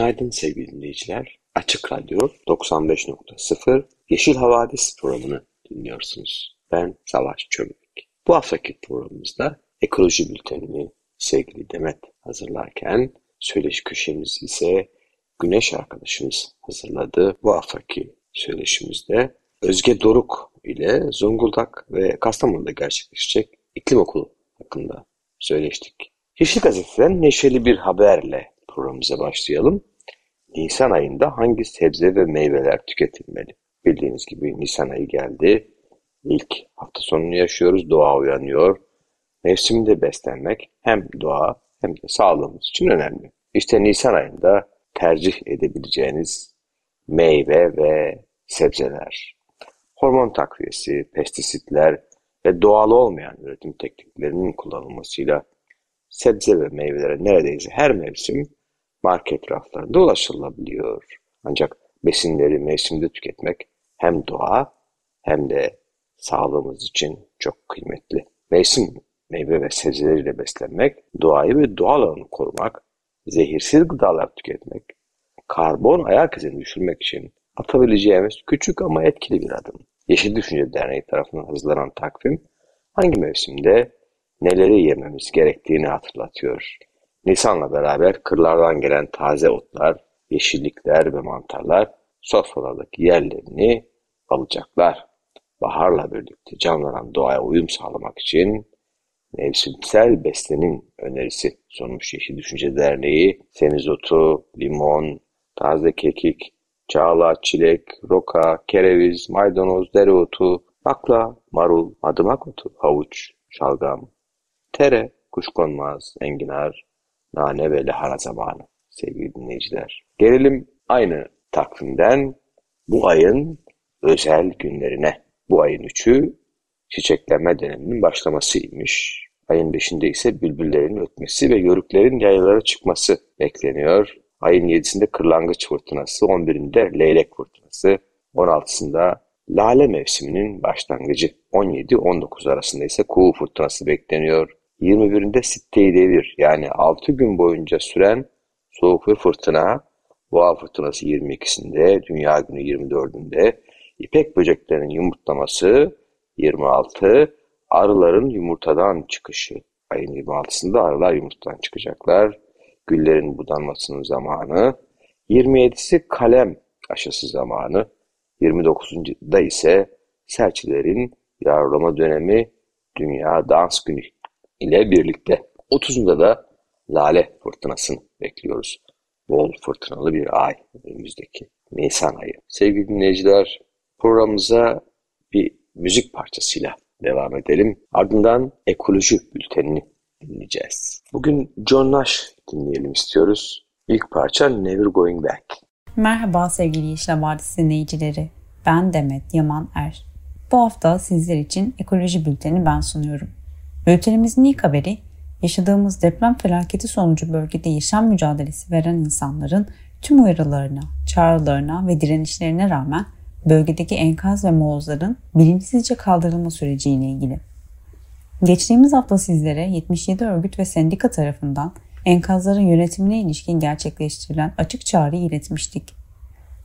Günaydın sevgili dinleyiciler. Açık Radyo 95.0 Yeşil Havadis programını dinliyorsunuz. Ben Savaş Çömlek. Bu haftaki programımızda ekoloji bültenini sevgili Demet hazırlarken söyleşi köşemiz ise Güneş arkadaşımız hazırladı. Bu haftaki söyleşimizde Özge Doruk ile Zonguldak ve Kastamonu'da gerçekleşecek iklim okulu hakkında söyleştik. Yeşil Gazete'den neşeli bir haberle programımıza başlayalım. Nisan ayında hangi sebze ve meyveler tüketilmeli? Bildiğiniz gibi Nisan ayı geldi. İlk hafta sonunu yaşıyoruz. Doğa uyanıyor. Mevsimde beslenmek hem doğa hem de sağlığımız için önemli. İşte Nisan ayında tercih edebileceğiniz meyve ve sebzeler. Hormon takviyesi, pestisitler ve doğal olmayan üretim tekniklerinin kullanılmasıyla sebze ve meyvelere neredeyse her mevsim market raflarında ulaşılabiliyor. Ancak besinleri mevsimde tüketmek hem doğa hem de sağlığımız için çok kıymetli. Mevsim meyve ve sebzeleriyle beslenmek, doğayı ve doğal alanı korumak, zehirsiz gıdalar tüketmek, karbon ayak izini düşürmek için atabileceğimiz küçük ama etkili bir adım. Yeşil Düşünce Derneği tarafından hazırlanan takvim hangi mevsimde neleri yememiz gerektiğini hatırlatıyor. Nisan'la beraber kırlardan gelen taze otlar, yeşillikler ve mantarlar sofralardaki yerlerini alacaklar. Baharla birlikte canlanan doğaya uyum sağlamak için mevsimsel beslenin önerisi sunmuş Yeşil Düşünce Derneği, semizotu, limon, taze kekik, çağla, çilek, roka, kereviz, maydanoz, dereotu, bakla, marul, madımak otu, havuç, şalgam, tere, kuşkonmaz, enginar, nane ve lahana zamanı sevgili dinleyiciler. Gelelim aynı takvimden bu ayın özel günlerine. Bu ayın üçü çiçeklenme döneminin başlamasıymış. Ayın beşinde ise bülbüllerin ötmesi ve yörüklerin yaylalara çıkması bekleniyor. Ayın yedisinde kırlangıç fırtınası, on birinde leylek fırtınası, on altısında lale mevsiminin başlangıcı, 17-19 arasında ise kuğu fırtınası bekleniyor. 21'inde Sitte-i Devir yani 6 gün boyunca süren soğuk ve fırtına, Boğa fırtınası 22'sinde, Dünya günü 24'ünde, İpek böceklerinin yumurtlaması 26, arıların yumurtadan çıkışı ayın 26'sında arılar yumurtadan çıkacaklar. Güllerin budanmasının zamanı. 27'si kalem aşısı zamanı. 29'unda ise serçilerin yavrulama dönemi Dünya Dans Günü ile birlikte 30'unda da Lale fırtınasını bekliyoruz. Bol fırtınalı bir ay önümüzdeki Nisan ayı. Sevgili dinleyiciler programımıza bir müzik parçasıyla devam edelim. Ardından ekoloji bültenini dinleyeceğiz. Bugün John Nash dinleyelim istiyoruz. İlk parça Never Going Back. Merhaba sevgili Yeşil Vadisi dinleyicileri. Ben Demet Yaman Er. Bu hafta sizler için ekoloji bülteni ben sunuyorum. Bültenimizin ilk haberi yaşadığımız deprem felaketi sonucu bölgede yaşam mücadelesi veren insanların tüm uyarılarına, çağrılarına ve direnişlerine rağmen bölgedeki enkaz ve molozların bilinçsizce kaldırılma süreciyle ilgili. Geçtiğimiz hafta sizlere 77 örgüt ve sendika tarafından enkazların yönetimine ilişkin gerçekleştirilen açık çağrıyı iletmiştik.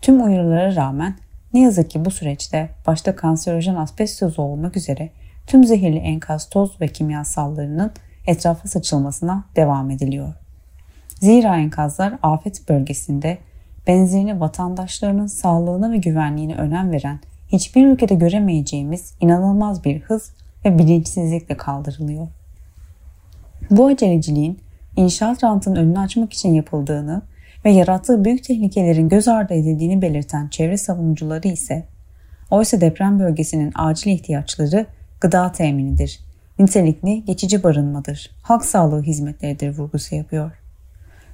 Tüm uyarılara rağmen ne yazık ki bu süreçte başta kanserojen asbestoz olmak üzere tüm zehirli enkaz toz ve kimyasallarının etrafa saçılmasına devam ediliyor. Zira enkazlar afet bölgesinde benzerini vatandaşlarının sağlığına ve güvenliğine önem veren hiçbir ülkede göremeyeceğimiz inanılmaz bir hız ve bilinçsizlikle kaldırılıyor. Bu aceleciliğin inşaat rantının önünü açmak için yapıldığını ve yarattığı büyük tehlikelerin göz ardı edildiğini belirten çevre savunucuları ise oysa deprem bölgesinin acil ihtiyaçları gıda teminidir, nitelikli geçici barınmadır, halk sağlığı hizmetleridir vurgusu yapıyor.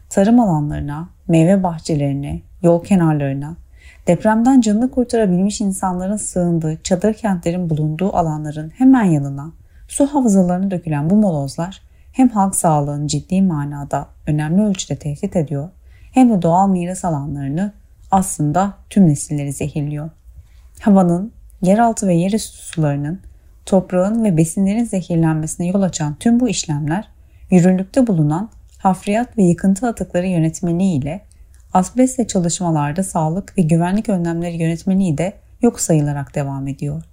Tarım alanlarına, meyve bahçelerine, yol kenarlarına, depremden canını kurtarabilmiş insanların sığındığı çadır kentlerin bulunduğu alanların hemen yanına su havzalarına dökülen bu molozlar hem halk sağlığını ciddi manada önemli ölçüde tehdit ediyor hem de doğal miras alanlarını aslında tüm nesilleri zehirliyor. Havanın, yeraltı ve yerüstü sularının, toprağın ve besinlerin zehirlenmesine yol açan tüm bu işlemler yürürlükte bulunan hafriyat ve yıkıntı atıkları yönetmeliği ile asbestle çalışmalarda sağlık ve güvenlik önlemleri yönetmeliği de yok sayılarak devam ediyor.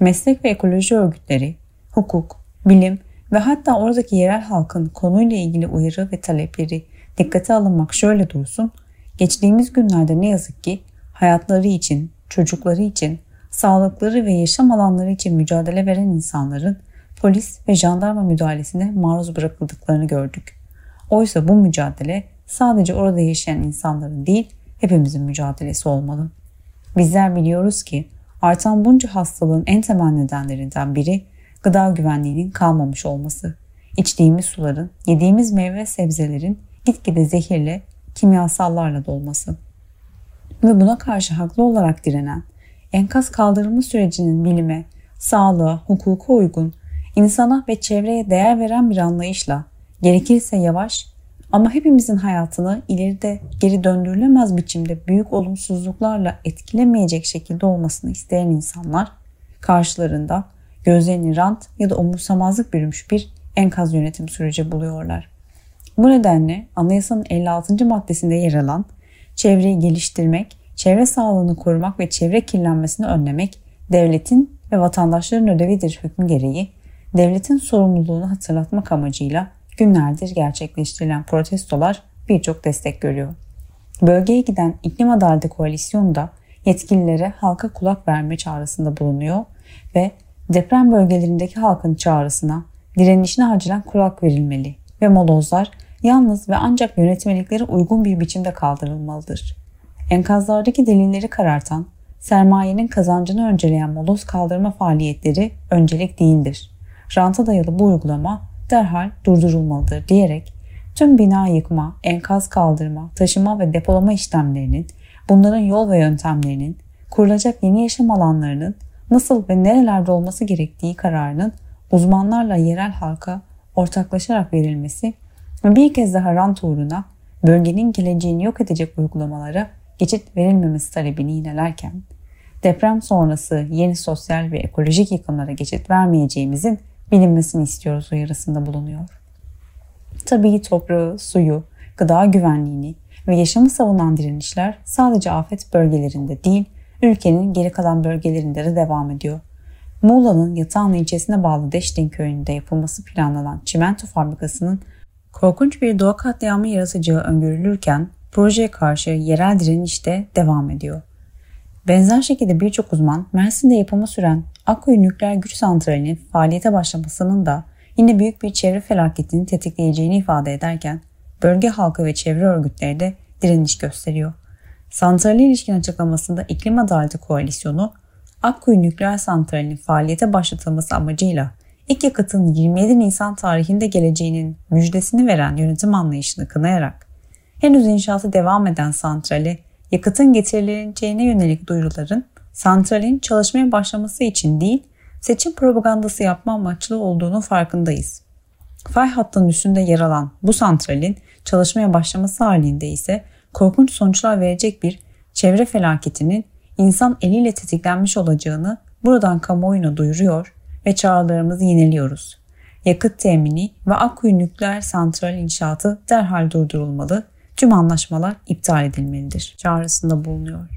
Meslek ve ekoloji örgütleri, hukuk, bilim ve hatta oradaki yerel halkın konuyla ilgili uyarı ve talepleri dikkate alınmak şöyle dursun, geçtiğimiz günlerde ne yazık ki hayatları için, çocukları için, sağlıkları ve yaşam alanları için mücadele veren insanların polis ve jandarma müdahalesine maruz bırakıldıklarını gördük. Oysa bu mücadele sadece orada yaşayan insanların değil, hepimizin mücadelesi olmalı. Bizler biliyoruz ki artan bunca hastalığın en temel nedenlerinden biri gıda güvenliğinin kalmamış olması. İçtiğimiz suların, yediğimiz meyve sebzelerin gitgide zehirle, kimyasallarla dolması. Ve buna karşı haklı olarak direnen, enkaz kaldırılma sürecinin bilime, sağlığa, hukuka uygun, insana ve çevreye değer veren bir anlayışla, gerekirse yavaş ama hepimizin hayatını ileride geri döndürülemez biçimde büyük olumsuzluklarla etkilemeyecek şekilde olmasını isteyen insanlar karşılarında gözlerini rant ya da umursamazlık bürümüş bir enkaz yönetim süreci buluyorlar. Bu nedenle anayasanın 56. maddesinde yer alan çevreyi geliştirmek, çevre sağlığını korumak ve çevre kirlenmesini önlemek devletin ve vatandaşların ödevidir hükmü gereği devletin sorumluluğunu hatırlatmak amacıyla günlerdir gerçekleştirilen protestolar birçok destek görüyor. Bölgeye giden iklim adaleti koalisyonu da yetkililere halka kulak verme çağrısında bulunuyor ve deprem bölgelerindeki halkın çağrısına, direnişine acilen kulak verilmeli ve molozlar yalnız ve ancak yönetmeliklere uygun bir biçimde kaldırılmalıdır. Enkazlardaki delilleri karartan, sermayenin kazancını önceleyen moloz kaldırma faaliyetleri öncelik değildir. Ranta dayalı bu uygulama derhal durdurulmalıdır diyerek tüm bina yıkma, enkaz kaldırma, taşıma ve depolama işlemlerinin, bunların yol ve yöntemlerinin, kurulacak yeni yaşam alanlarının nasıl ve nerelerde olması gerektiği kararının uzmanlarla yerel halka ortaklaşarak verilmesi ve bir kez daha rant uğruna bölgenin geleceğini yok edecek uygulamalara geçit verilmemesi talebini yinelerken, deprem sonrası yeni sosyal ve ekolojik yıkımlara geçit vermeyeceğimizin bilinmesini istiyoruz uyarısında bulunuyor. Tabii toprağı, suyu, gıda güvenliğini ve yaşamı savunan direnişler sadece afet bölgelerinde değil, ülkenin geri kalan bölgelerinde de devam ediyor. Muğla'nın Yatağan ilçesine bağlı Deştin köyünde yapılması planlanan çimento fabrikasının korkunç bir doğa katliamı yaratacağı öngörülürken projeye karşı yerel direniş de devam ediyor. Benzer şekilde birçok uzman Mersin'de yapımı süren Akkuyu Nükleer Güç Santrali'nin faaliyete başlamasının da yine büyük bir çevre felaketini tetikleyeceğini ifade ederken bölge halkı ve çevre örgütleri de direniş gösteriyor. Santrali ilişkin açıklamasında İklim Adaleti Koalisyonu Akkuyu Nükleer Santrali'nin faaliyete başlatılması amacıyla ilk yakıtın 27 Nisan tarihinde geleceğinin müjdesini veren yönetim anlayışını kınayarak henüz inşaatı devam eden santrali yakıtın getirileceğine yönelik duyuruların santralin çalışmaya başlaması için değil, seçim propagandası yapma amaçlı olduğunu farkındayız. Fay hattının üstünde yer alan bu santralin çalışmaya başlaması halinde ise korkunç sonuçlar verecek bir çevre felaketinin insan eliyle tetiklenmiş olacağını buradan kamuoyuna duyuruyor ve çağrılarımızı yineliyoruz. Yakıt temini ve Akkuyu nükleer santral inşaatı derhal durdurulmalı, tüm anlaşmalar iptal edilmelidir çağrısında bulunuyor.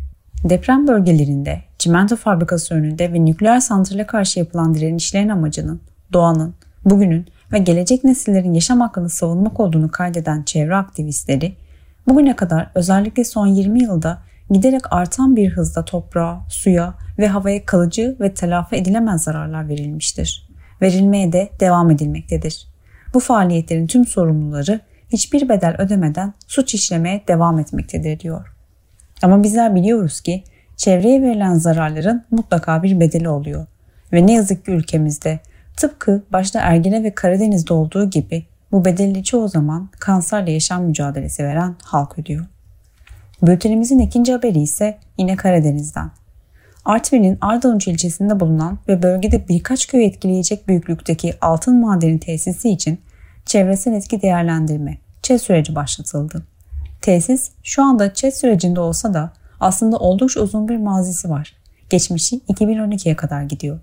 Deprem bölgelerinde, çimento fabrikası önünde ve nükleer santrale karşı yapılan direnişlerin amacının doğanın, bugünün ve gelecek nesillerin yaşam hakkını savunmak olduğunu kaydeden çevre aktivistleri, bugüne kadar özellikle son 20 yılda giderek artan bir hızda toprağa, suya ve havaya kalıcı ve telafi edilemez zararlar verilmiştir. Verilmeye de devam edilmektedir. Bu faaliyetlerin tüm sorumluları hiçbir bedel ödemeden suç işlemeye devam etmektedir diyor. Ama bizler biliyoruz ki çevreye verilen zararların mutlaka bir bedeli oluyor. Ve ne yazık ki ülkemizde Tıpkı başta Ergene ve Karadeniz'de olduğu gibi bu bedeli çoğu zaman kanserle yaşam mücadelesi veren halk ödüyor. Bültenimizin ikinci haberi ise yine Karadeniz'den. Artvin'in Ardavuç ilçesinde bulunan ve bölgede birkaç köy etkileyecek büyüklükteki altın madeni tesisi için çevresel etki değerlendirme, ÇED süreci başlatıldı. Tesis şu anda ÇED sürecinde olsa da aslında oldukça uzun bir mazisi var. Geçmişi 2012'ye kadar gidiyor.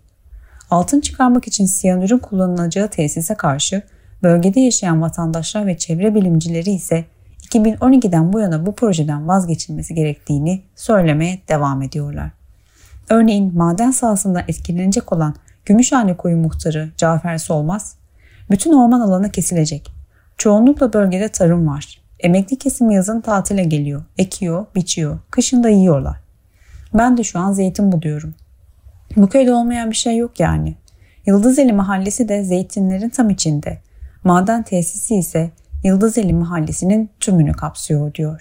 Altın çıkarmak için siyanürün kullanılacağı tesise karşı bölgede yaşayan vatandaşlar ve çevre bilimcileri ise 2012'den bu yana bu projeden vazgeçilmesi gerektiğini söylemeye devam ediyorlar. Örneğin maden sahasından etkilenecek olan Gümüşhane Koyu muhtarı Cafer Solmaz, bütün orman alanı kesilecek. Çoğunlukla bölgede tarım var. Emekli kesim yazın tatile geliyor. Ekiyor, biçiyor. Kışın da yiyorlar. Ben de şu an zeytin buluyorum. Bu köyde olmayan bir şey yok yani. Yıldızeli Mahallesi de zeytinlerin tam içinde. Maden tesisi ise Yıldızeli Mahallesi'nin tümünü kapsıyor diyor.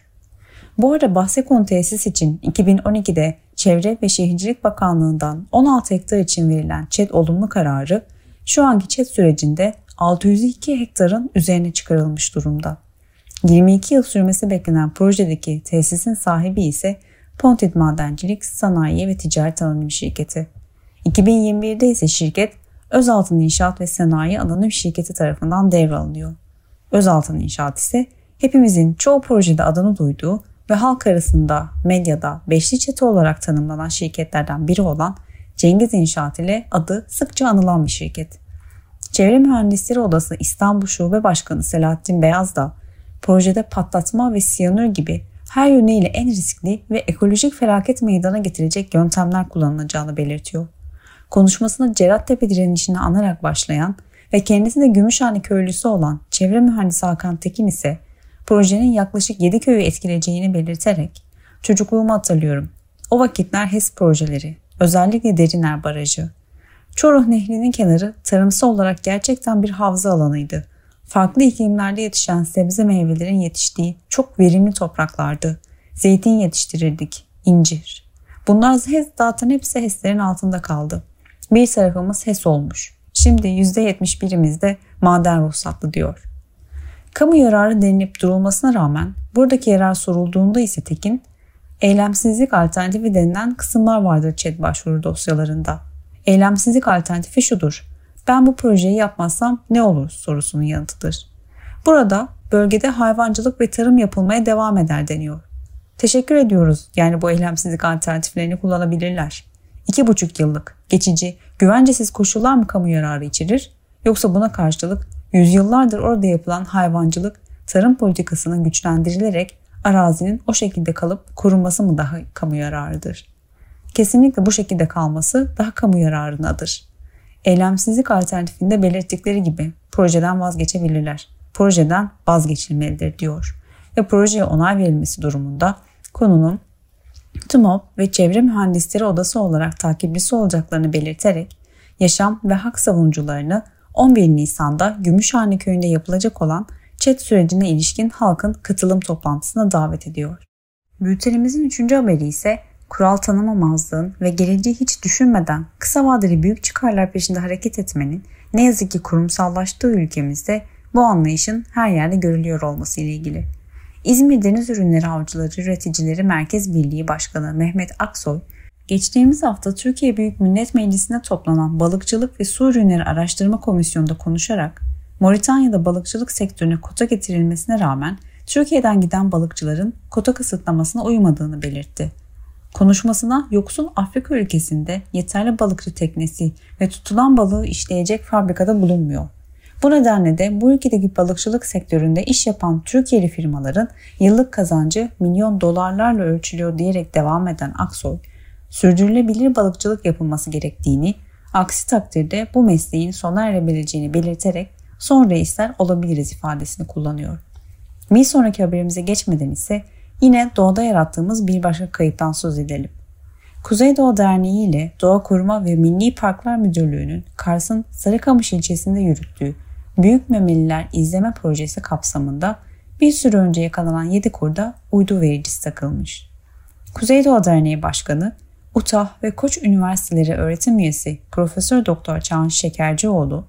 Bu arada bahse konu tesis için 2012'de Çevre ve Şehircilik Bakanlığı'ndan 16 hektar için verilen ÇED olumlu kararı şu anki ÇED sürecinde 602 hektarın üzerine çıkarılmış durumda. 22 yıl sürmesi beklenen projedeki tesisin sahibi ise Pontit Madencilik Sanayi ve Ticaret Anonim Şirketi. 2021'de ise şirket Özaltın İnşaat ve Sanayi Anonim Şirketi tarafından devralınıyor. Özaltın İnşaat ise hepimizin çoğu projede adını duyduğu ve halk arasında medyada beşli çete olarak tanımlanan şirketlerden biri olan Cengiz İnşaat ile adı sıkça anılan bir şirket. Çevre Mühendisleri Odası İstanbul Şube Başkanı Selahattin Beyaz da projede patlatma ve siyanür gibi her yönüyle en riskli ve ekolojik felaket meydana getirecek yöntemler kullanılacağını belirtiyor. Konuşmasına Cerattepe direnişini anarak başlayan ve kendisi de Gümüşhane köylüsü olan çevre mühendisi Hakan Tekin ise projenin yaklaşık 7 köyü etkileyeceğini belirterek çocukluğumu hatırlıyorum. O vakitler HES projeleri, özellikle Deriner Barajı. Çoruh Nehri'nin kenarı tarımsal olarak gerçekten bir havza alanıydı. Farklı iklimlerde yetişen sebze meyvelerin yetiştiği çok verimli topraklardı. Zeytin yetiştirirdik, incir. Bunlar zaten hepsi HES'lerin altında kaldı. Bir tarafımız HES olmuş. Şimdi %71'imizde maden ruhsatlı diyor. Kamu yararı denilip durulmasına rağmen buradaki yarar sorulduğunda ise Tekin, eylemsizlik alternatifi denilen kısımlar vardır ÇED başvuru dosyalarında. Eylemsizlik alternatifi şudur. Ben bu projeyi yapmazsam ne olur sorusunun yanıtıdır. Burada bölgede hayvancılık ve tarım yapılmaya devam eder deniyor. Teşekkür ediyoruz yani bu eylemsizlik alternatiflerini kullanabilirler. İki buçuk yıllık, geçici, güvencesiz koşullar mı kamu yararı içerir? Yoksa buna karşılık yüzyıllardır orada yapılan hayvancılık, tarım politikasının güçlendirilerek arazinin o şekilde kalıp korunması mı daha kamu yararıdır? Kesinlikle bu şekilde kalması daha kamu yararınadır. Eylemsizlik alternatifinde belirttikleri gibi projeden vazgeçebilirler. Projeden vazgeçilmelidir diyor. Ve projeye onay verilmesi durumunda konunun TMOB ve Çevre Mühendisleri Odası olarak takiplisi olacaklarını belirterek yaşam ve hak savunucularını 11 Nisan'da Gümüşhane Köyü'nde yapılacak olan ÇED sürecine ilişkin halkın katılım toplantısına davet ediyor. Bültenimizin üçüncü haberi ise kural tanımamazlığın ve geleceği hiç düşünmeden kısa vadeli büyük çıkarlar peşinde hareket etmenin ne yazık ki kurumsallaştığı ülkemizde bu anlayışın her yerde görülüyor olması ile ilgili. İzmir Deniz Ürünleri Avcıları Üreticileri Merkez Birliği Başkanı Mehmet Aksoy, geçtiğimiz hafta Türkiye Büyük Millet Meclisi'nde toplanan Balıkçılık ve Su Ürünleri Araştırma Komisyonu'nda konuşarak Moritanya'da balıkçılık sektörüne kota getirilmesine rağmen Türkiye'den giden balıkçıların kota kısıtlamasına uymadığını belirtti. Konuşmasına yoksul Afrika ülkesinde yeterli balıkçı teknesi ve tutulan balığı işleyecek fabrikada bulunmuyor. Bu nedenle de bu ülkedeki balıkçılık sektöründe iş yapan Türkiye'li firmaların yıllık kazancı milyon dolarlarla ölçülüyor diyerek devam eden Aksoy, sürdürülebilir balıkçılık yapılması gerektiğini, aksi takdirde bu mesleğin sona erebileceğini belirterek son reisler olabiliriz ifadesini kullanıyor. Bir sonraki haberimize geçmeden ise yine doğada yarattığımız bir başka kayıptan söz edelim. Kuzeydoğu Derneği ile Doğa Koruma ve Milli Parklar Müdürlüğü'nün Kars'ın Sarıkamış ilçesinde yürüttüğü Büyük Memeliler İzleme Projesi kapsamında bir süre önce yakalanan 7 kurda uydu vericisi takılmış. Kuzeydoğu Derneği Başkanı Utah ve Koç Üniversiteleri öğretim üyesi Profesör Doktor Çağan Şekercioğlu,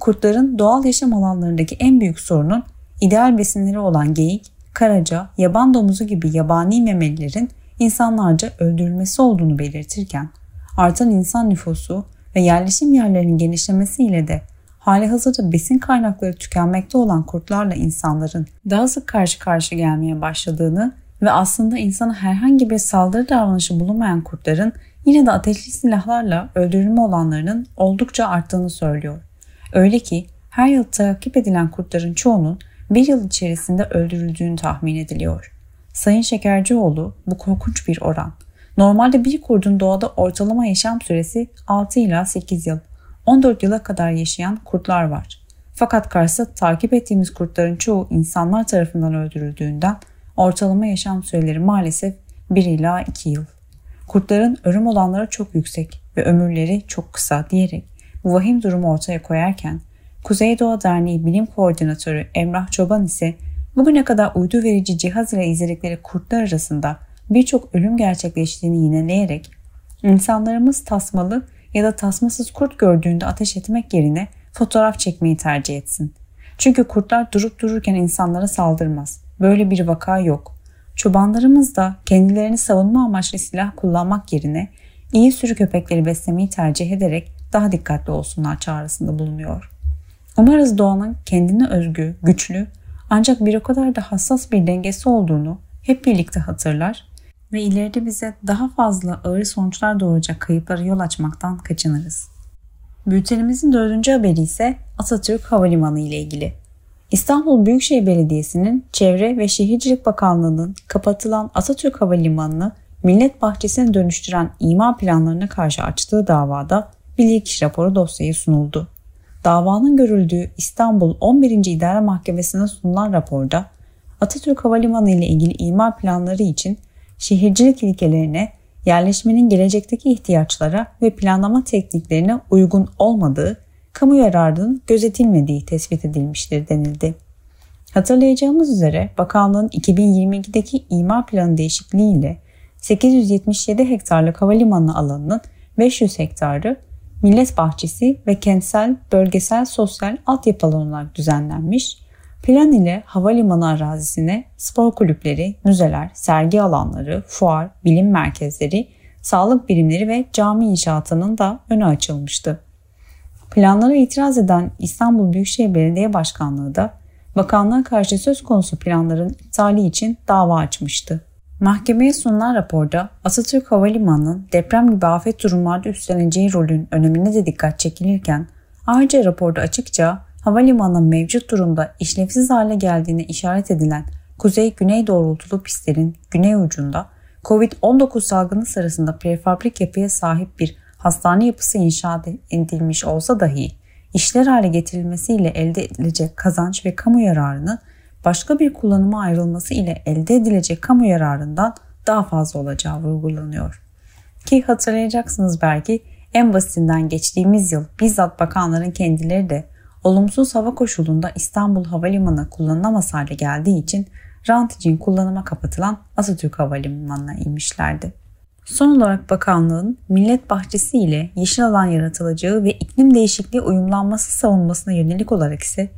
kurtların doğal yaşam alanlarındaki en büyük sorunun ideal besinleri olan geyik, karaca, yaban domuzu gibi yabani memelilerin insanlarca öldürülmesi olduğunu belirtirken, artan insan nüfusu ve yerleşim yerlerinin genişlemesiyle de hali hazırda besin kaynakları tükenmekte olan kurtlarla insanların daha sık karşı karşı gelmeye başladığını ve aslında insana herhangi bir saldırı davranışı bulunmayan kurtların yine de ateşli silahlarla öldürülme olanlarının oldukça arttığını söylüyor. Öyle ki her yıl takip edilen kurtların çoğunun bir yıl içerisinde öldürüldüğünü tahmin ediliyor. Sayın Şekercioğlu bu korkunç bir oran. Normalde bir kurdun doğada ortalama yaşam süresi 6 ila 8 yıl. 14 yıla kadar yaşayan kurtlar var. Fakat karşısında takip ettiğimiz kurtların çoğu insanlar tarafından öldürüldüğünden ortalama yaşam süreleri maalesef 1 ila 2 yıl. Kurtların ölüm olanları çok yüksek ve ömürleri çok kısa diyerek bu vahim durumu ortaya koyarken Kuzeydoğu Derneği Bilim Koordinatörü Emrah Çoban ise bugüne kadar uydu verici cihaz ile izledikleri kurtlar arasında birçok ölüm gerçekleştiğini yineleyerek insanlarımız tasmalı ya da tasmasız kurt gördüğünde ateş etmek yerine fotoğraf çekmeyi tercih etsin. Çünkü kurtlar durup dururken insanlara saldırmaz. Böyle bir vaka yok. Çobanlarımız da kendilerini savunma amaçlı silah kullanmak yerine iyi sürü köpekleri beslemeyi tercih ederek daha dikkatli olsunlar çağrısında bulunuyor. Umarız doğanın kendine özgü, güçlü ancak bir o kadar da hassas bir dengesi olduğunu hep birlikte hatırlar ve ileride bize daha fazla ağır sonuçlar doğuracak kayıplara yol açmaktan kaçınırız. Bültenimizin dördüncü haberi ise Atatürk Havalimanı ile ilgili. İstanbul Büyükşehir Belediyesi'nin Çevre ve Şehircilik Bakanlığı'nın kapatılan Atatürk Havalimanı'nı millet bahçesine dönüştüren imar planlarına karşı açtığı davada bilirkişi raporu dosyayı sunuldu. Davanın görüldüğü İstanbul 11. İdare Mahkemesi'ne sunulan raporda Atatürk Havalimanı ile ilgili imar planları için şehircilik ilkelerine, yerleşmenin gelecekteki ihtiyaçlara ve planlama tekniklerine uygun olmadığı, kamu yararının gözetilmediği tespit edilmiştir denildi. Hatırlayacağımız üzere bakanlığın 2022'deki imar planı değişikliğiyle 877 hektarlık havalimanı alanının 500 hektarı millet bahçesi ve kentsel, bölgesel, sosyal altyapı alanı olarak düzenlenmiş, plan ile havalimanı arazisine spor kulüpleri, müzeler, sergi alanları, fuar, bilim merkezleri, sağlık birimleri ve cami inşaatının da önü açılmıştı. Planlara itiraz eden İstanbul Büyükşehir Belediye Başkanlığı da bakanlığa karşı söz konusu planların iptali için dava açmıştı. Mahkemeye sunulan raporda Atatürk Havalimanı'nın deprem gibi afet durumlarda üstleneceği rolün önemine de dikkat çekilirken ayrıca raporda açıkça havalimanının mevcut durumda işlevsiz hale geldiğine işaret edilen kuzey-güney doğrultulu pistlerin güney ucunda COVID-19 salgını sırasında prefabrik yapıya sahip bir hastane yapısı inşa edilmiş olsa dahi işler hale getirilmesiyle elde edilecek kazanç ve kamu yararını başka bir kullanıma ayrılması ile elde edilecek kamu yararından daha fazla olacağı vurgulanıyor. Ki hatırlayacaksınız belki en basitinden geçtiğimiz yıl bizzat bakanların kendileri de olumsuz hava koşulunda İstanbul Havalimanı kullanılamaz hale geldiği için rant için kullanıma kapatılan Atatürk Havalimanı'na inmişlerdi. Son olarak bakanlığın millet bahçesi ile yeşil alan yaratılacağı ve iklim değişikliği uyumlanması savunmasına yönelik olarak ise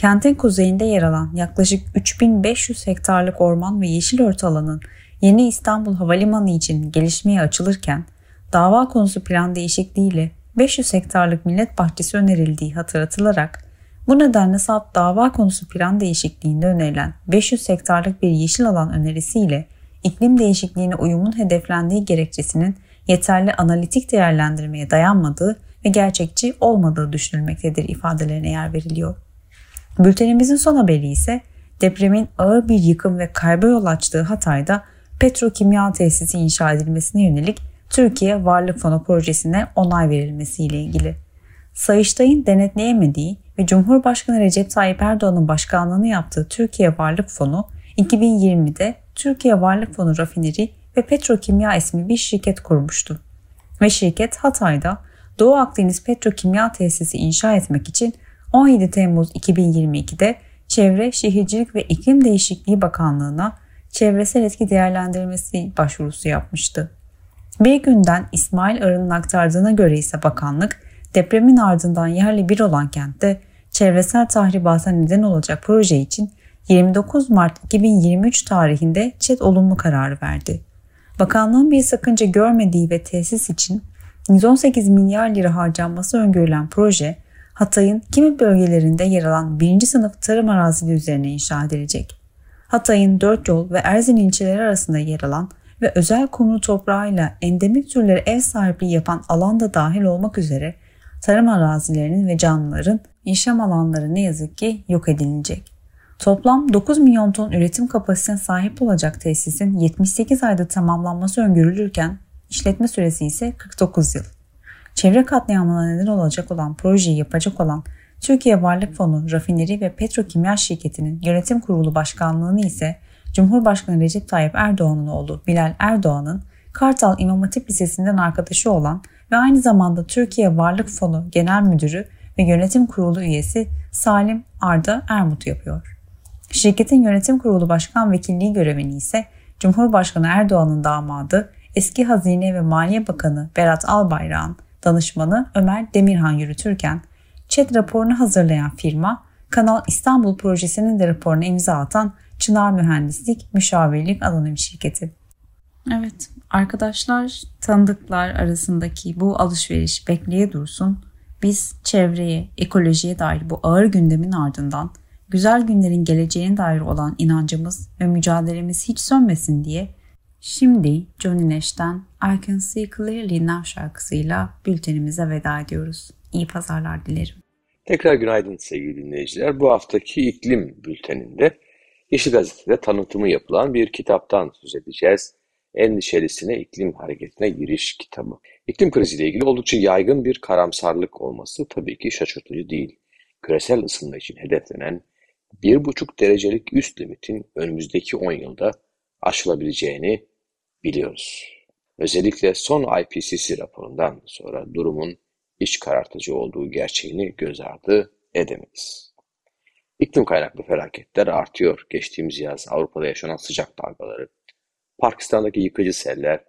Kentin kuzeyinde yer alan yaklaşık 3500 hektarlık orman ve yeşil örtü alanın yeni İstanbul Havalimanı için gelişmeye açılırken dava konusu plan değişikliğiyle 500 hektarlık millet bahçesi önerildiği hatırlatılarak bu nedenle SAP dava konusu plan değişikliğinde önerilen 500 hektarlık bir yeşil alan önerisiyle iklim değişikliğine uyumun hedeflendiği gerekçesinin yeterli analitik değerlendirmeye dayanmadığı ve gerçekçi olmadığı düşünülmektedir ifadelerine yer veriliyor. Bültenimizin son haberi ise depremin ağır bir yıkım ve kayba yol açtığı Hatay'da petrokimya tesisi inşa edilmesine yönelik Türkiye Varlık Fonu projesine onay verilmesiyle ilgili. Sayıştay'ın denetleyemediği ve Cumhurbaşkanı Recep Tayyip Erdoğan'ın başkanlığını yaptığı Türkiye Varlık Fonu 2020'de Türkiye Varlık Fonu Rafineri ve Petrokimya ismi bir şirket kurmuştu. Ve şirket Hatay'da Doğu Akdeniz Petrokimya Tesisi inşa etmek için 17 Temmuz 2022'de Çevre, Şehircilik ve İklim Değişikliği Bakanlığı'na çevresel etki değerlendirmesi başvurusu yapmıştı. Beygün'den İsmail Arı'nın aktardığına göre ise bakanlık depremin ardından yerli bir olan kentte çevresel tahribata neden olacak proje için 29 Mart 2023 tarihinde ÇED olumlu kararı verdi. Bakanlığın bir sakınca görmediği ve tesis için 118 milyar lira harcanması öngörülen proje Hatay'ın kimi bölgelerinde yer alan birinci sınıf tarım arazili üzerine inşa edilecek. Hatay'ın dört yol ve Erzin ilçeleri arasında yer alan ve özel kumru toprağıyla endemik türlere ev sahipliği yapan alanda dahil olmak üzere tarım arazilerinin ve canlıların yaşam alanları ne yazık ki yok edilecek. Toplam 9 milyon ton üretim kapasitesine sahip olacak tesisin 78 ayda tamamlanması öngörülürken işletme süresi ise 49 yıl. Çevre katliamına neden olacak olan projeyi yapacak olan Türkiye Varlık Fonu Rafineri ve Petrokimya Şirketi'nin yönetim kurulu başkanlığını ise Cumhurbaşkanı Recep Tayyip Erdoğan'ın oğlu Bilal Erdoğan'ın Kartal İmam Hatip Lisesi'nden arkadaşı olan ve aynı zamanda Türkiye Varlık Fonu Genel Müdürü ve Yönetim Kurulu üyesi Salim Arda Ermut yapıyor. Şirketin yönetim kurulu başkan vekilliği görevini ise Cumhurbaşkanı Erdoğan'ın damadı eski Hazine ve Maliye Bakanı Berat Albayrak'ın danışmanı Ömer Demirhan yürütürken ÇED raporunu hazırlayan firma Kanal İstanbul projesinin de raporuna imza atan Çınar Mühendislik Müşavirlik Anonim Şirketi. Evet arkadaşlar tanıdıklar arasındaki bu alışveriş bekleye dursun. Biz çevreye, ekolojiye dair bu ağır gündemin ardından güzel günlerin geleceğine dair olan inancımız ve mücadelemiz hiç sönmesin diye şimdi Johnny Nash'ten I Can See Clearly Now şarkısıyla bültenimize veda ediyoruz. İyi pazarlar dilerim. Tekrar günaydın sevgili dinleyiciler. Bu haftaki iklim bülteninde Yeşil Gazete'de tanıtımı yapılan bir kitaptan söz edeceğiz. Endişelisine iklim hareketine giriş kitabı. İklim kriziyle ilgili oldukça yaygın bir karamsarlık olması tabii ki şaşırtıcı değil. Küresel ısınma için hedeflenen 1,5 derecelik üst limitin önümüzdeki 10 yılda aşılabileceğini biliyoruz. Özellikle son IPCC raporundan sonra durumun iç karartıcı olduğu gerçeğini göz ardı edemeyiz. İklim kaynaklı felaketler artıyor. Geçtiğimiz yaz Avrupa'da yaşanan sıcak dalgaları, Pakistan'daki yıkıcı seller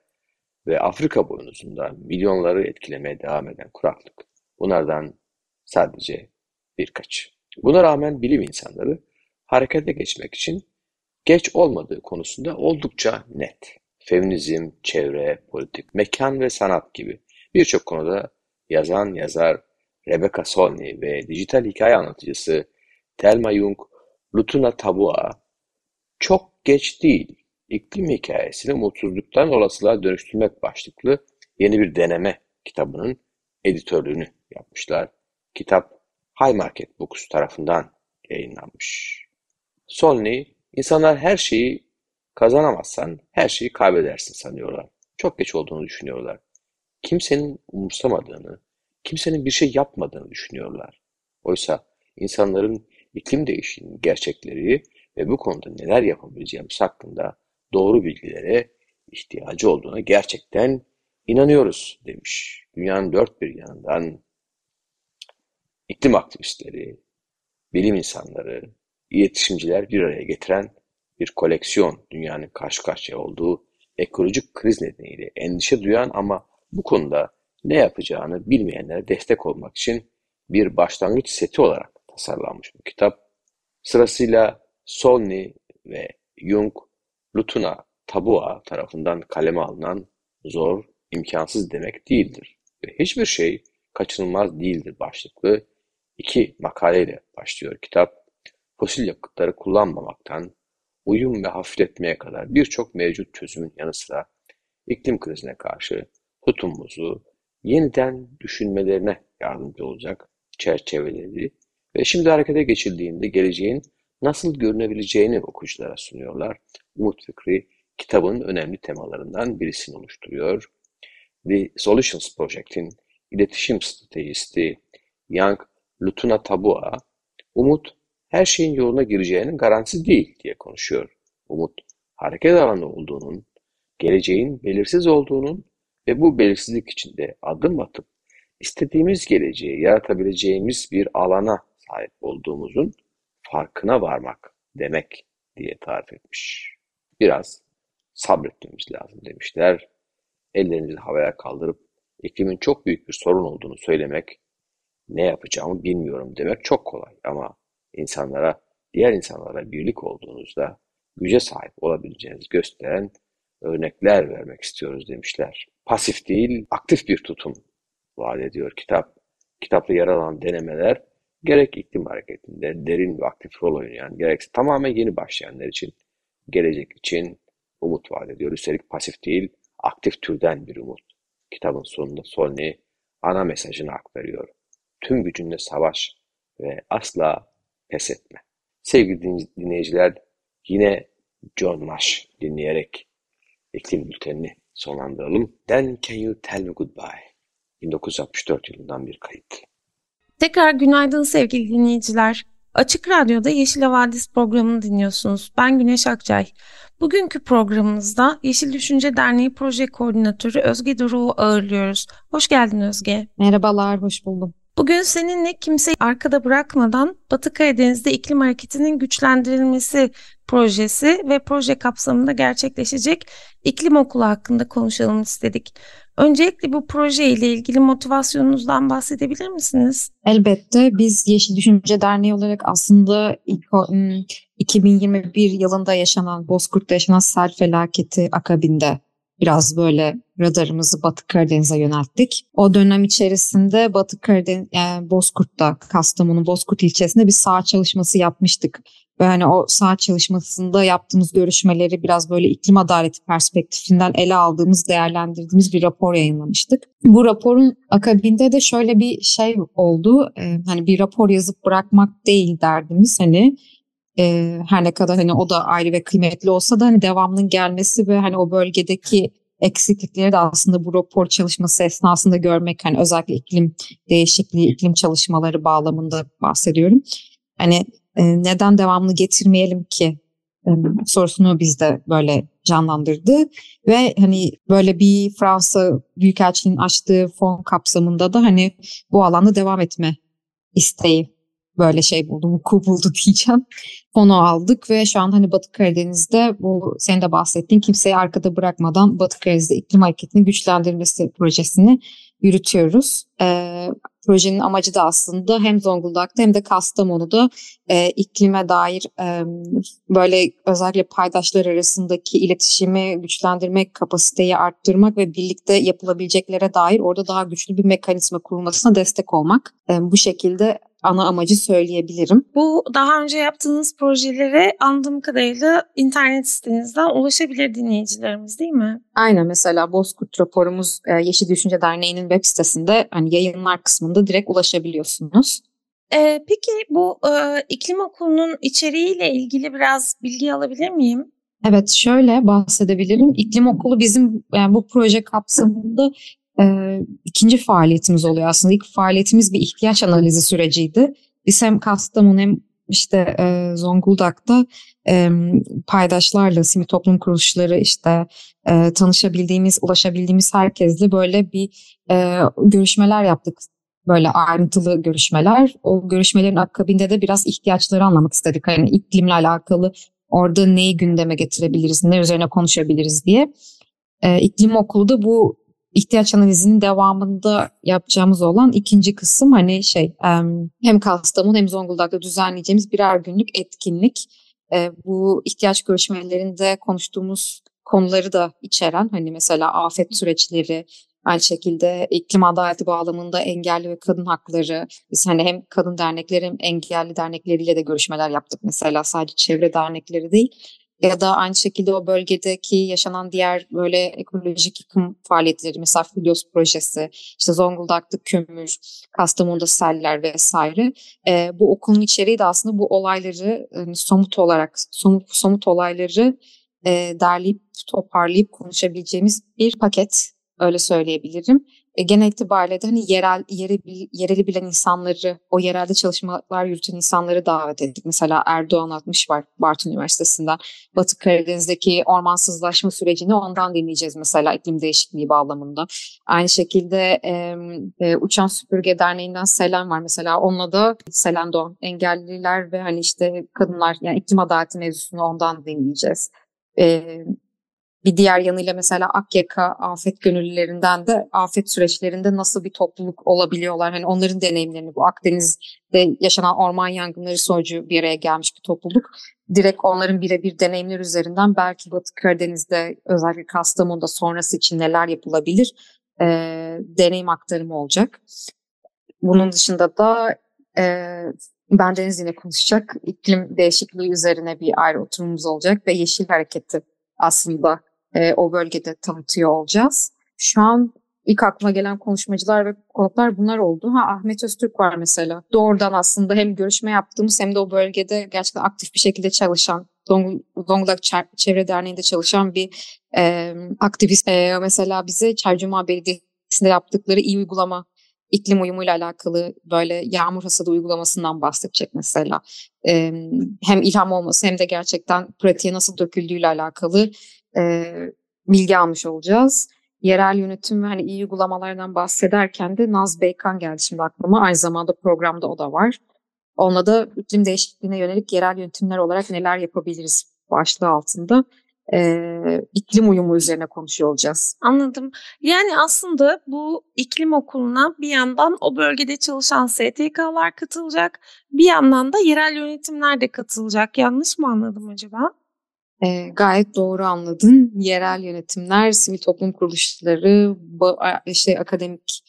ve Afrika boynuzunda milyonları etkilemeye devam eden kuraklık. Bunlardan sadece birkaç. Buna rağmen bilim insanları harekete geçmek için geç olmadığı konusunda oldukça net. Feminizm, çevre, politik, mekan ve sanat gibi birçok konuda yazan yazar Rebecca Solney ve dijital hikaye anlatıcısı Thelma Young, Lutuna Tabua çok geç değil iklim hikayesini umutsuzluktan olasılığa dönüştürmek başlıklı yeni bir deneme kitabının editörlüğünü yapmışlar. Kitap High Market Books tarafından yayınlanmış. Solney, insanlar her şeyi kazanamazsan her şeyi kaybedersin sanıyorlar. Çok geç olduğunu düşünüyorlar. Kimsenin umursamadığını, kimsenin bir şey yapmadığını düşünüyorlar. Oysa insanların iklim değişikliğinin gerçekleri ve bu konuda neler yapabileceğimiz hakkında doğru bilgilere ihtiyacı olduğuna gerçekten inanıyoruz demiş. Dünyanın dört bir yanından iklim aktivistleri, bilim insanları, iletişimciler bir araya getiren bir koleksiyon dünyanın karşı karşıya olduğu ekolojik kriz nedeniyle endişe duyan ama bu konuda ne yapacağını bilmeyenlere destek olmak için bir başlangıç seti olarak tasarlanmış bu kitap. Sırasıyla Solney ve Jung, Lutuna Tabua tarafından kaleme alınan zor, imkansız demek değildir. Ve hiçbir şey kaçınılmaz değildir başlıklı iki makaleyle başlıyor kitap. Fosil yakıtları kullanmamaktan uyum ve hafifletmeye kadar birçok mevcut çözümün yanı sıra iklim krizine karşı tutumumuzu yeniden düşünmelerine yardımcı olacak çerçeveleri ve şimdi harekete geçildiğinde geleceğin nasıl görünebileceğini okuyuculara sunuyorlar. Umut Fikri kitabın önemli temalarından birisini oluşturuyor. The Solutions Project'in iletişim stratejisti Young Lutuna Tabua, Umut her şeyin yoluna gireceğinin garantisi değil diye konuşuyor. Umut, hareket alanı olduğunun, geleceğin belirsiz olduğunun ve bu belirsizlik içinde adım atıp istediğimiz geleceği yaratabileceğimiz bir alana sahip olduğumuzun farkına varmak demek diye tarif etmiş. Biraz sabretmemiz lazım demişler. ellerinizi havaya kaldırıp iklimin çok büyük bir sorun olduğunu söylemek, ne yapacağımı bilmiyorum demek çok kolay. Ama insanlara, diğer insanlara birlik olduğunuzda güce sahip olabileceğinizi gösteren örnekler vermek istiyoruz demişler. Pasif değil, aktif bir tutum vaat ediyor kitap. Kitapta yer alan denemeler gerek iklim hareketinde derin ve aktif rol oynayan, gerekse tamamen yeni başlayanlar için, gelecek için umut vaat ediyor. Üstelik pasif değil, aktif türden bir umut. Kitabın sonunda Solney ana mesajını aktarıyor. Tüm gücünle savaş ve asla pes etme. Sevgili dinleyiciler, yine John Nash dinleyerek iklim bültenini sonlandıralım. Then Can You Tell Me Goodbye? 1964 yılından bir kayıt. Tekrar günaydın sevgili dinleyiciler. Açık Radyo'da Yeşil Havadis programını dinliyorsunuz. Ben Güneş Akçay. Bugünkü programımızda Yeşil Düşünce Derneği Proje Koordinatörü Özge Duru'yu ağırlıyoruz. Hoş geldin Özge. Merhabalar, hoş buldum. Bugün seninle kimseyi arkada bırakmadan Batı Karadeniz'de iklim hareketinin güçlendirilmesi projesi ve proje kapsamında gerçekleşecek iklim okulu hakkında konuşalım istedik. Öncelikle bu proje ile ilgili motivasyonunuzdan bahsedebilir misiniz? Elbette biz Yeşil Düşünce Derneği olarak aslında ilk, 2021 yılında yaşanan Bozkurt'ta yaşanan sel felaketi akabinde biraz böyle radarımızı Batı Karadeniz'e yönelttik. O dönem içerisinde Batı Karadeniz, yani Bozkurt'ta, Kastamonu Bozkurt ilçesinde bir sağ çalışması yapmıştık. Ve hani o saha çalışmasında yaptığımız görüşmeleri biraz böyle iklim adaleti perspektifinden ele aldığımız, değerlendirdiğimiz bir rapor yayınlamıştık. Bu raporun akabinde de şöyle bir şey oldu. Ee, hani bir rapor yazıp bırakmak değil derdimiz. Hani e, her ne kadar hani o da ayrı ve kıymetli olsa da hani devamının gelmesi ve hani o bölgedeki eksiklikleri de aslında bu rapor çalışması esnasında görmek hani özellikle iklim değişikliği, iklim çalışmaları bağlamında bahsediyorum. Hani e, neden devamlı getirmeyelim ki e, sorusunu bizde böyle canlandırdı ve hani böyle bir Fransa Büyükelçiliğinin açtığı fon kapsamında da hani bu alanda devam etme isteği böyle şey buldu, vuku buldu diyeceğim. Fonu aldık ve şu an hani Batı Karadeniz'de bu senin de bahsettiğin kimseyi arkada bırakmadan Batı Karadeniz'de iklim hareketini güçlendirmesi projesini yürütüyoruz. E, projenin amacı da aslında hem Zonguldak'ta hem de Kastamonu'da e, iklime dair e, böyle özellikle paydaşlar arasındaki iletişimi güçlendirmek, kapasiteyi arttırmak ve birlikte yapılabileceklere dair orada daha güçlü bir mekanizma kurulmasına destek olmak. E, bu şekilde ana amacı söyleyebilirim. Bu daha önce yaptığınız projelere anladığım kadarıyla internet sitenizden ulaşabilir dinleyicilerimiz değil mi? Aynen mesela Bozkurt raporumuz e, Yeşil Düşünce Derneği'nin web sitesinde hani yayınlar kısmında direkt ulaşabiliyorsunuz. Ee, peki bu e, iklim okulunun içeriğiyle ilgili biraz bilgi alabilir miyim? Evet şöyle bahsedebilirim. İklim okulu bizim yani bu proje kapsamında e, ikinci faaliyetimiz oluyor aslında. İlk faaliyetimiz bir ihtiyaç analizi süreciydi. Biz hem Kastamonu hem işte e, Zonguldak'ta e, paydaşlarla, sivil toplum kuruluşları işte e, tanışabildiğimiz, ulaşabildiğimiz herkesle böyle bir e, görüşmeler yaptık. Böyle ayrıntılı görüşmeler. O görüşmelerin akabinde de biraz ihtiyaçları anlamak istedik. Hani iklimle alakalı orada neyi gündeme getirebiliriz, ne üzerine konuşabiliriz diye. E, iklim okulu da bu ihtiyaç analizinin devamında yapacağımız olan ikinci kısım hani şey hem Kastamonu hem Zonguldak'ta düzenleyeceğimiz birer günlük etkinlik. Bu ihtiyaç görüşmelerinde konuştuğumuz konuları da içeren hani mesela afet süreçleri, aynı şekilde iklim adaleti bağlamında engelli ve kadın hakları. Biz hani hem kadın dernekleri hem engelli dernekleriyle de görüşmeler yaptık mesela sadece çevre dernekleri değil ya da aynı şekilde o bölgedeki yaşanan diğer böyle ekolojik yıkım faaliyetleri mesela Filos projesi, işte Zonguldak'ta kömür, Kastamonu'da seller vesaire. E, bu okulun içeriği de aslında bu olayları yani somut olarak somut, somut olayları e, derleyip toparlayıp konuşabileceğimiz bir paket öyle söyleyebilirim genel itibariyle de hani yerel yeri, yereli bilen insanları, o yerelde çalışmalar yürüten insanları davet ettik. Mesela Erdoğan 60 var Bartın Üniversitesi'nden. Batı Karadeniz'deki ormansızlaşma sürecini ondan dinleyeceğiz mesela iklim değişikliği bağlamında. Aynı şekilde e, e, Uçan Süpürge Derneği'nden Selen var mesela. Onunla da Selen Doğan engelliler ve hani işte kadınlar yani iklim adaleti mevzusunu ondan dinleyeceğiz. E, bir diğer yanıyla mesela Akyaka afet gönüllülerinden de afet süreçlerinde nasıl bir topluluk olabiliyorlar. Hani onların deneyimlerini bu Akdeniz'de yaşanan orman yangınları sonucu bir araya gelmiş bir topluluk. Direkt onların birebir deneyimler üzerinden belki Batı Karadeniz'de özellikle Kastamonu'da sonrası için neler yapılabilir e, deneyim aktarımı olacak. Bunun dışında da e, ben Deniz yine konuşacak. İklim değişikliği üzerine bir ayrı oturumumuz olacak ve Yeşil Hareketi aslında e, o bölgede tanıtıyor olacağız. Şu an ilk aklıma gelen konuşmacılar ve konuklar bunlar oldu. Ha Ahmet Öztürk var mesela. Doğrudan aslında hem görüşme yaptığımız hem de o bölgede gerçekten aktif bir şekilde çalışan Zonguldak Çevre Derneği'nde çalışan bir e, aktivist. E, mesela bize Çercuma Belediyesi'nde yaptıkları iyi uygulama iklim uyumuyla alakalı böyle yağmur hasadı uygulamasından bahsedecek mesela. E, hem ilham olması hem de gerçekten pratiğe nasıl döküldüğüyle alakalı e, bilgi almış olacağız. Yerel yönetim ve hani iyi uygulamalardan bahsederken de Naz Beykan geldi şimdi aklıma. Aynı zamanda programda o da var. Onunla da iklim değişikliğine yönelik yerel yönetimler olarak neler yapabiliriz başlığı altında e, iklim uyumu üzerine konuşuyor olacağız. Anladım. Yani aslında bu iklim okuluna bir yandan o bölgede çalışan STK'lar katılacak, bir yandan da yerel yönetimler de katılacak. Yanlış mı anladım acaba? E, gayet doğru anladın. Yerel yönetimler, sivil toplum kuruluşları, işte akademik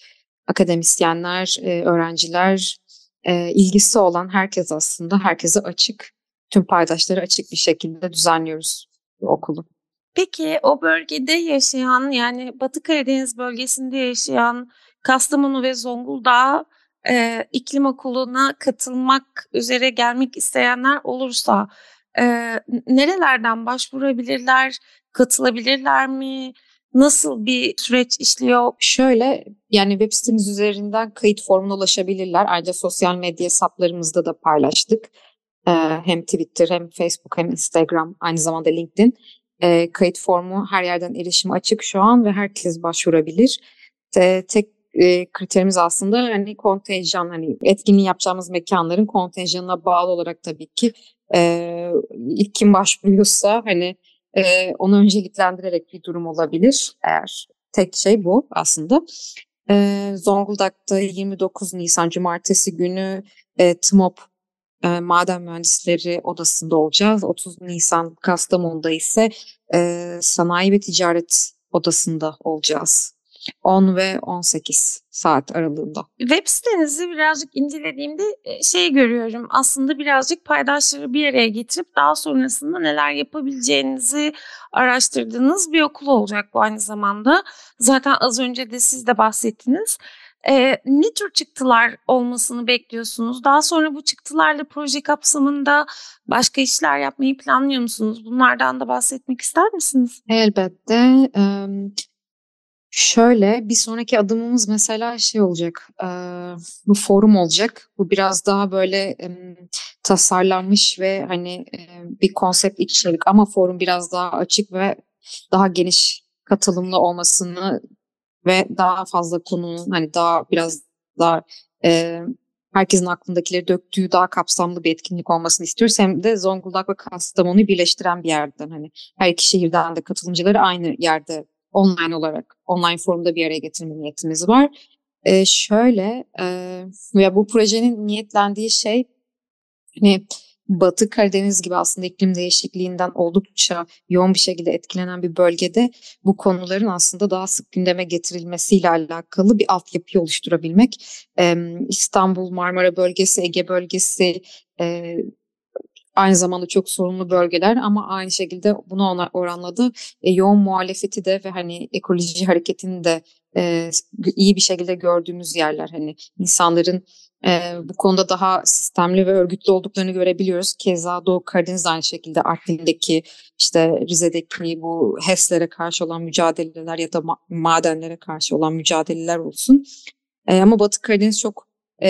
akademisyenler, e, öğrenciler, e, ilgisi olan herkes aslında herkese açık, tüm paydaşları açık bir şekilde düzenliyoruz okulu. Peki o bölgede yaşayan yani Batı Karadeniz bölgesinde yaşayan Kastamonu ve Zonguldak e, iklim okuluna katılmak üzere gelmek isteyenler olursa e, nerelerden başvurabilirler, katılabilirler mi? Nasıl bir süreç işliyor? Şöyle yani web sitemiz üzerinden kayıt formuna ulaşabilirler. Ayrıca sosyal medya hesaplarımızda da paylaştık. Ee, hem Twitter hem Facebook hem Instagram aynı zamanda LinkedIn. Ee, kayıt formu her yerden erişim açık şu an ve herkes başvurabilir. Ee, tek e, kriterimiz aslında hani kontenjan hani etkinliği yapacağımız mekanların kontenjanına bağlı olarak tabii ki e, ilk kim başvuruyorsa hani e, onu önceliklendirerek bir durum olabilir eğer tek şey bu aslında. E, Zonguldak'ta 29 Nisan Cumartesi günü e, TMOP e, Maden Mühendisleri Odası'nda olacağız. 30 Nisan Kastamonu'da ise e, Sanayi ve Ticaret Odası'nda olacağız. 10 ve 18 saat aralığında. Web sitenizi birazcık incelediğimde şey görüyorum. Aslında birazcık paydaşları bir araya getirip daha sonrasında neler yapabileceğinizi araştırdığınız bir okul olacak bu aynı zamanda. Zaten az önce de siz de bahsettiniz. Ee, ne tür çıktılar olmasını bekliyorsunuz? Daha sonra bu çıktılarla proje kapsamında başka işler yapmayı planlıyor musunuz? Bunlardan da bahsetmek ister misiniz? Elbette. Şöyle bir sonraki adımımız mesela şey olacak, e, bu forum olacak. Bu biraz daha böyle e, tasarlanmış ve hani e, bir konsept içerik ama forum biraz daha açık ve daha geniş katılımlı olmasını ve daha fazla konunun hani daha biraz daha e, herkesin aklındakileri döktüğü daha kapsamlı bir etkinlik olmasını istiyoruz. Hem de Zonguldak ve Kastamonu'yu birleştiren bir yerden hani her iki şehirden de katılımcıları aynı yerde online olarak online formda bir araya getirme niyetimiz var. E, şöyle e, ya bu projenin niyetlendiği şey hani Batı Karadeniz gibi aslında iklim değişikliğinden oldukça yoğun bir şekilde etkilenen bir bölgede bu konuların aslında daha sık gündeme getirilmesiyle alakalı bir altyapı oluşturabilmek. Ee, İstanbul, Marmara bölgesi, Ege bölgesi, e, aynı zamanda çok sorunlu bölgeler ama aynı şekilde buna oranladı e, yoğun muhalefeti de ve hani ekoloji hareketini de e, iyi bir şekilde gördüğümüz yerler hani insanların e, bu konuda daha sistemli ve örgütlü olduklarını görebiliyoruz. Keza Doğu Karadeniz aynı şekilde Artvin'deki işte Rize'deki bu HES'lere karşı olan mücadeleler ya da ma- madenlere karşı olan mücadeleler olsun. E, ama Batı Karadeniz çok e,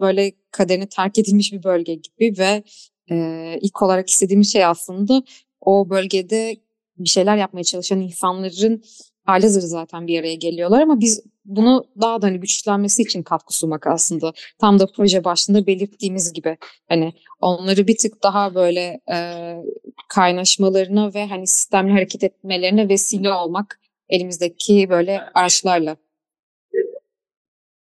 böyle kaderine terk edilmiş bir bölge gibi ve e, ilk olarak istediğimiz şey aslında o bölgede bir şeyler yapmaya çalışan insanların halihazırda zaten bir araya geliyorlar ama biz bunu daha da hani güçlenmesi için katkı sunmak aslında. Tam da proje başında belirttiğimiz gibi hani onları bir tık daha böyle e, kaynaşmalarına ve hani sistemli hareket etmelerine vesile olmak elimizdeki böyle araçlarla.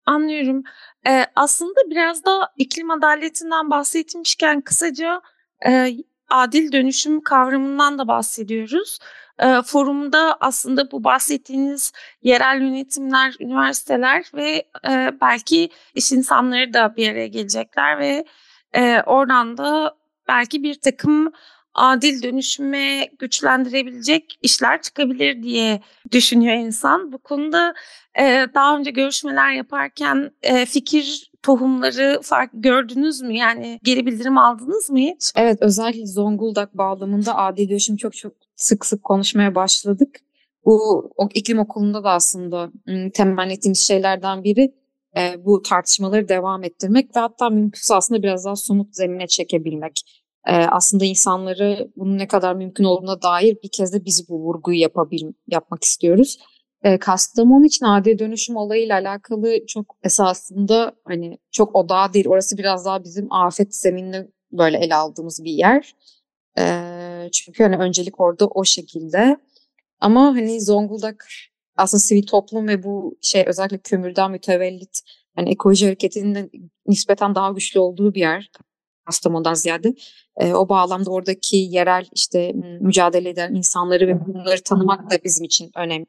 Anlıyorum. Ee, aslında biraz da iklim adaletinden bahsetmişken kısaca e, adil dönüşüm kavramından da bahsediyoruz. E, forumda aslında bu bahsettiğiniz yerel yönetimler, üniversiteler ve e, belki iş insanları da bir araya gelecekler ve e, oradan da belki bir takım adil dönüşüme güçlendirebilecek işler çıkabilir diye düşünüyor insan. Bu konuda e, daha önce görüşmeler yaparken e, fikir tohumları fark gördünüz mü? Yani geri bildirim aldınız mı hiç? Evet özellikle Zonguldak bağlamında adil dönüşüm çok çok sık sık konuşmaya başladık. Bu iklim okulunda da aslında temenni ettiğimiz şeylerden biri e, bu tartışmaları devam ettirmek ve hatta mümkünse aslında biraz daha somut zemine çekebilmek. Aslında insanları bunun ne kadar mümkün olduğuna dair bir kez de biz bu vurguyu yapabil yapmak istiyoruz. Kastamonu için adil dönüşüm olayıyla alakalı çok esasında hani çok odağı değil. Orası biraz daha bizim afet zeminini böyle ele aldığımız bir yer. Çünkü hani öncelik orada o şekilde. Ama hani Zonguldak aslında sivil toplum ve bu şey özellikle kömürden mütevellit hani ekoloji hareketinin nispeten daha güçlü olduğu bir yer. Kastamonu'dan ziyade. E, o bağlamda oradaki yerel işte mücadele eden insanları ve bunları tanımak da bizim için önemli.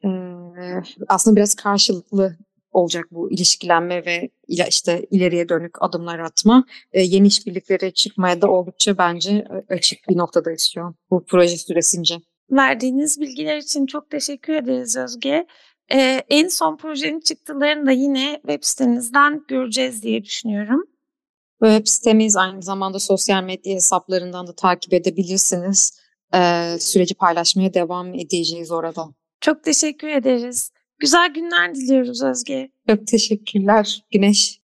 E, aslında biraz karşılıklı olacak bu ilişkilenme ve işte ileriye dönük adımlar atma. E, yeni işbirlikleri çıkmaya da oldukça bence açık bir noktadayız şu bu proje süresince. Verdiğiniz bilgiler için çok teşekkür ederiz Özge. Ee, en son projenin çıktılarını da yine web sitenizden göreceğiz diye düşünüyorum. Web sitemiz aynı zamanda sosyal medya hesaplarından da takip edebilirsiniz. Ee, süreci paylaşmaya devam edeceğiz orada. Çok teşekkür ederiz. Güzel günler diliyoruz Özge. Çok teşekkürler Güneş.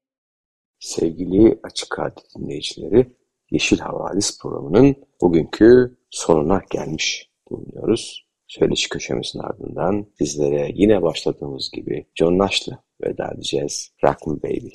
Sevgili Açık Radyo dinleyicileri, Yeşil Havadis programının bugünkü sonuna gelmiş bulunuyoruz. Söyleşi köşemizin ardından sizlere yine başladığımız gibi John Nash'la veda edeceğiz. Rock Me Baby.